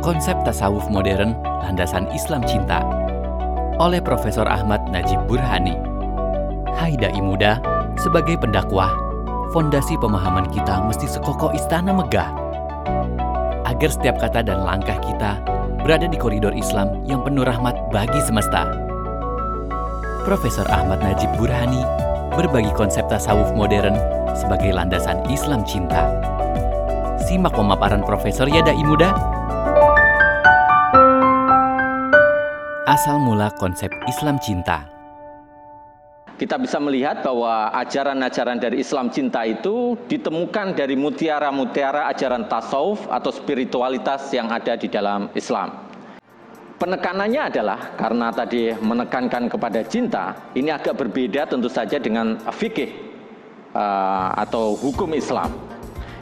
Konsep Tasawuf Modern Landasan Islam Cinta oleh Profesor Ahmad Najib Burhani. Hai dai muda, sebagai pendakwah, fondasi pemahaman kita mesti sekokoh istana megah. Agar setiap kata dan langkah kita berada di koridor Islam yang penuh rahmat bagi semesta. Profesor Ahmad Najib Burhani berbagi konsep tasawuf modern sebagai landasan Islam cinta. Simak pemaparan Profesor Yadai Muda. Asal mula konsep Islam cinta. Kita bisa melihat bahwa ajaran-ajaran dari Islam cinta itu ditemukan dari mutiara-mutiara ajaran tasawuf atau spiritualitas yang ada di dalam Islam. Penekanannya adalah karena tadi menekankan kepada cinta, ini agak berbeda tentu saja dengan fikih uh, atau hukum Islam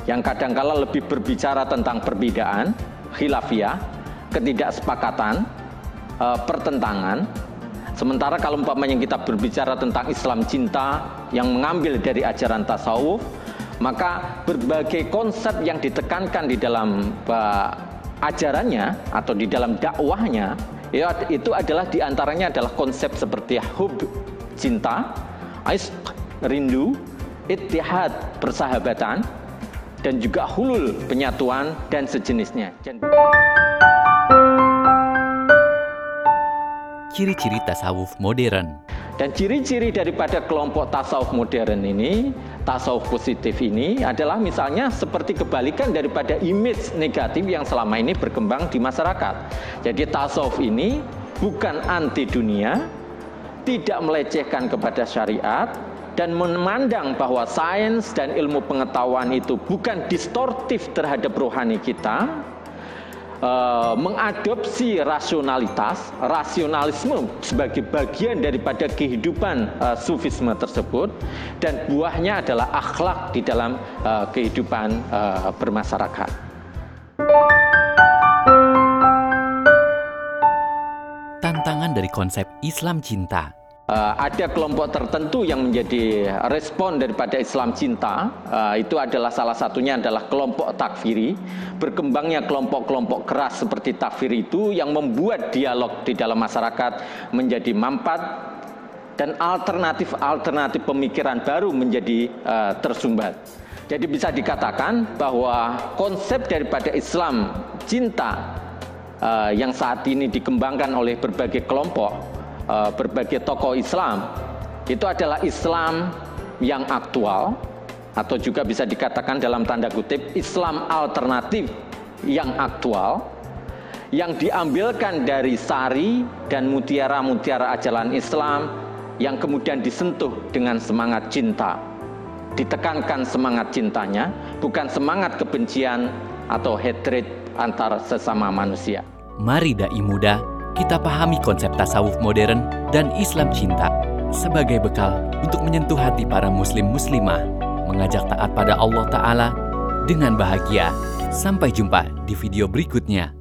yang kadangkala lebih berbicara tentang perbedaan, khilafiyah, ketidaksepakatan, uh, pertentangan. Sementara kalau umpamanya kita berbicara tentang Islam cinta yang mengambil dari ajaran tasawuf, maka berbagai konsep yang ditekankan di dalam uh, ajarannya atau di dalam dakwahnya ya, itu adalah di antaranya adalah konsep seperti hub cinta, ais rindu, ittihad persahabatan, dan juga hulul penyatuan dan sejenisnya. Ciri-ciri tasawuf modern. Dan ciri-ciri daripada kelompok tasawuf modern ini, tasawuf positif ini adalah misalnya seperti kebalikan daripada image negatif yang selama ini berkembang di masyarakat. Jadi tasawuf ini bukan anti dunia, tidak melecehkan kepada syariat, dan memandang bahwa sains dan ilmu pengetahuan itu bukan distortif terhadap rohani kita, uh, mengadopsi rasionalitas, rasionalisme sebagai bagian daripada kehidupan uh, sufisme tersebut dan buahnya adalah akhlak di dalam uh, kehidupan uh, bermasyarakat. Tantangan dari konsep Islam cinta Uh, ada kelompok tertentu yang menjadi respon daripada Islam cinta uh, itu adalah salah satunya adalah kelompok takfiri berkembangnya kelompok-kelompok keras seperti takfir itu yang membuat dialog di dalam masyarakat menjadi mampat dan alternatif-alternatif pemikiran baru menjadi uh, tersumbat. Jadi bisa dikatakan bahwa konsep daripada Islam cinta uh, yang saat ini dikembangkan oleh berbagai kelompok uh, berbagai tokoh Islam itu adalah Islam yang aktual atau juga bisa dikatakan dalam tanda kutip Islam alternatif yang aktual yang diambilkan dari sari dan mutiara-mutiara ajaran Islam yang kemudian disentuh dengan semangat cinta. Ditekankan semangat cintanya, bukan semangat kebencian atau hatred antara sesama manusia. Mari dai muda kita pahami konsep tasawuf modern dan Islam cinta sebagai bekal untuk menyentuh hati para muslim muslimah, mengajak taat pada Allah Ta'ala dengan bahagia. Sampai jumpa di video berikutnya.